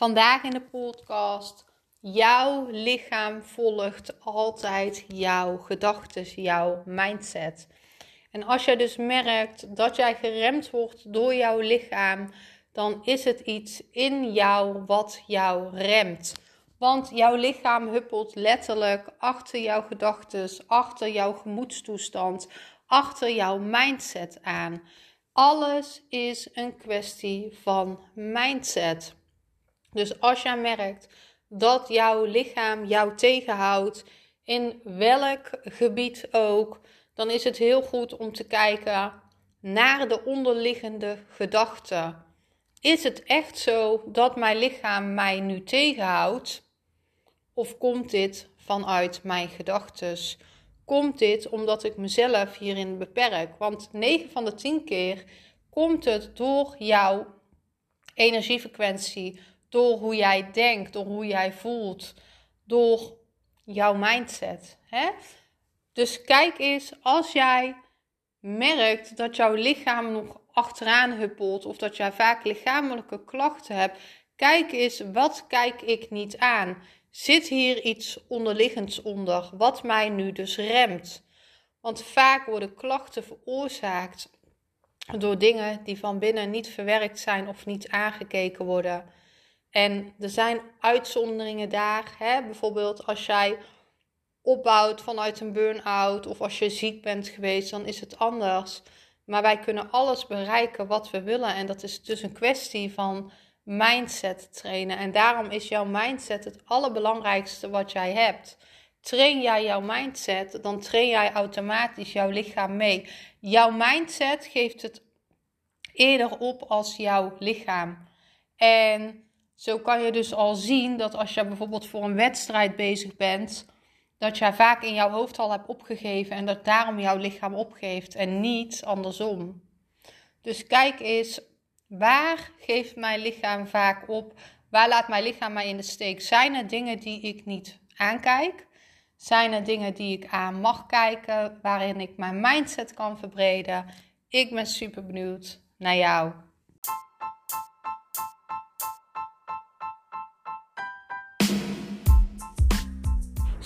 Vandaag in de podcast. Jouw lichaam volgt altijd jouw gedachten, jouw mindset. En als jij dus merkt dat jij geremd wordt door jouw lichaam, dan is het iets in jou wat jou remt. Want jouw lichaam huppelt letterlijk achter jouw gedachten, achter jouw gemoedstoestand, achter jouw mindset aan. Alles is een kwestie van mindset. Dus als jij merkt dat jouw lichaam jou tegenhoudt, in welk gebied ook, dan is het heel goed om te kijken naar de onderliggende gedachten. Is het echt zo dat mijn lichaam mij nu tegenhoudt? Of komt dit vanuit mijn gedachten? Komt dit omdat ik mezelf hierin beperk? Want 9 van de 10 keer komt het door jouw energiefrequentie, door hoe jij denkt, door hoe jij voelt, door jouw mindset. Hè? Dus kijk eens, als jij merkt dat jouw lichaam nog achteraan huppelt of dat jij vaak lichamelijke klachten hebt, kijk eens, wat kijk ik niet aan? Zit hier iets onderliggends onder, wat mij nu dus remt? Want vaak worden klachten veroorzaakt door dingen die van binnen niet verwerkt zijn of niet aangekeken worden. En er zijn uitzonderingen daar. Hè? Bijvoorbeeld als jij opbouwt vanuit een burn-out of als je ziek bent geweest, dan is het anders. Maar wij kunnen alles bereiken wat we willen. En dat is dus een kwestie van mindset trainen. En daarom is jouw mindset het allerbelangrijkste wat jij hebt. Train jij jouw mindset, dan train jij automatisch jouw lichaam mee. Jouw mindset geeft het eerder op als jouw lichaam. En zo kan je dus al zien dat als je bijvoorbeeld voor een wedstrijd bezig bent, dat jij vaak in jouw hoofd al hebt opgegeven en dat daarom jouw lichaam opgeeft en niet andersom. Dus kijk eens, waar geeft mijn lichaam vaak op? Waar laat mijn lichaam mij in de steek? Zijn er dingen die ik niet aankijk? Zijn er dingen die ik aan mag kijken, waarin ik mijn mindset kan verbreden? Ik ben super benieuwd naar jou.